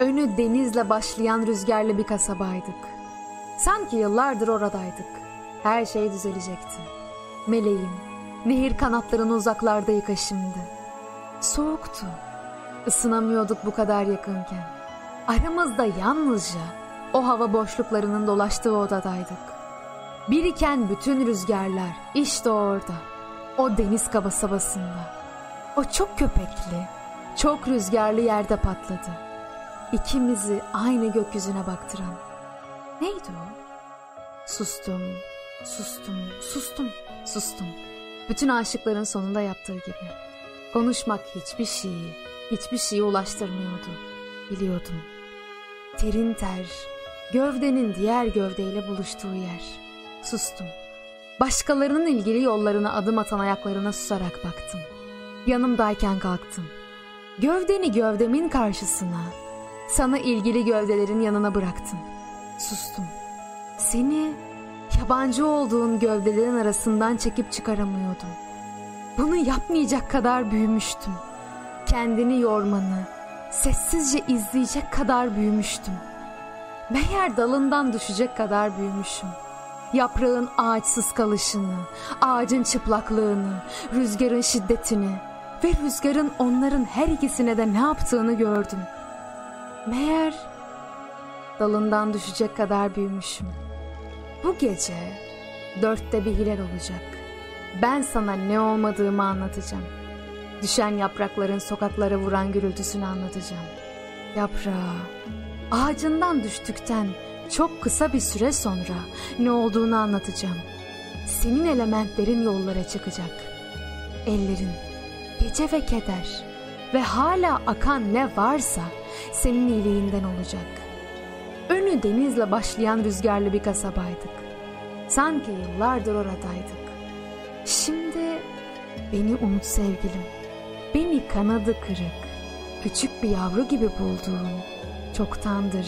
Önü denizle başlayan rüzgarlı bir kasabaydık. Sanki yıllardır oradaydık. Her şey düzelecekti. Meleğim, nehir kanatlarını uzaklarda yıka şimdi. Soğuktu. Isınamıyorduk bu kadar yakınken. Aramızda yalnızca o hava boşluklarının dolaştığı odadaydık. Biriken bütün rüzgarlar işte orada. O deniz kabasabasında. O çok köpekli, çok rüzgarlı yerde patladı ikimizi aynı gökyüzüne baktıran. Neydi o? Sustum, sustum, sustum, sustum. Bütün aşıkların sonunda yaptığı gibi. Konuşmak hiçbir şeyi, hiçbir şeyi ulaştırmıyordu. Biliyordum. Terin ter, gövdenin diğer gövdeyle buluştuğu yer. Sustum. Başkalarının ilgili yollarına adım atan ayaklarına susarak baktım. Yanımdayken kalktım. Gövdeni gövdemin karşısına, sana ilgili gövdelerin yanına bıraktım. Sustum. Seni yabancı olduğun gövdelerin arasından çekip çıkaramıyordum. Bunu yapmayacak kadar büyümüştüm. Kendini yormanı, sessizce izleyecek kadar büyümüştüm. Meğer dalından düşecek kadar büyümüşüm. Yaprağın ağaçsız kalışını, ağacın çıplaklığını, rüzgarın şiddetini ve rüzgarın onların her ikisine de ne yaptığını gördüm.'' Meğer dalından düşecek kadar büyümüşüm. Bu gece dörtte bir hilal olacak. Ben sana ne olmadığımı anlatacağım. Düşen yaprakların sokaklara vuran gürültüsünü anlatacağım. Yaprağı ağacından düştükten çok kısa bir süre sonra ne olduğunu anlatacağım. Senin elementlerin yollara çıkacak. Ellerin, gece ve keder ve hala akan ne varsa senin iyiliğinden olacak. Önü denizle başlayan rüzgarlı bir kasabaydık. Sanki yıllardır oradaydık. Şimdi beni unut sevgilim. Beni kanadı kırık, küçük bir yavru gibi bulduğun, çoktandır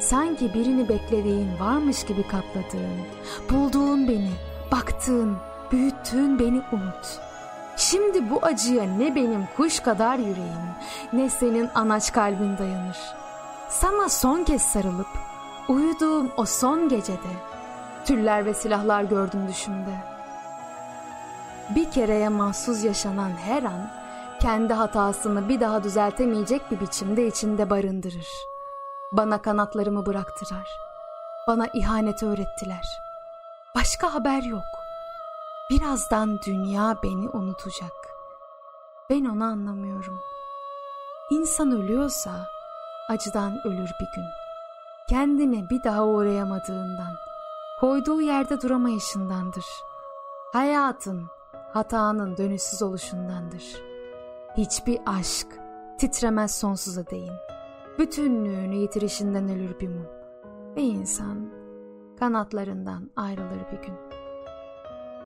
sanki birini beklediğin varmış gibi katladığın, bulduğun beni, baktığın, büyüttüğün beni unut.'' Şimdi bu acıya ne benim kuş kadar yüreğim ne senin anaç kalbin dayanır. Sana son kez sarılıp uyuduğum o son gecede tüller ve silahlar gördüm düşümde. Bir kereye mahsus yaşanan her an kendi hatasını bir daha düzeltemeyecek bir biçimde içinde barındırır. Bana kanatlarımı bıraktılar. Bana ihanet öğrettiler. Başka haber yok. Birazdan dünya beni unutacak. Ben onu anlamıyorum. İnsan ölüyorsa acıdan ölür bir gün. Kendine bir daha uğrayamadığından, koyduğu yerde duramayışındandır. Hayatın, hatanın dönüşsüz oluşundandır. Hiçbir aşk titremez sonsuza değin. Bütünlüğünü yitirişinden ölür bir mum. Ve insan kanatlarından ayrılır bir gün.''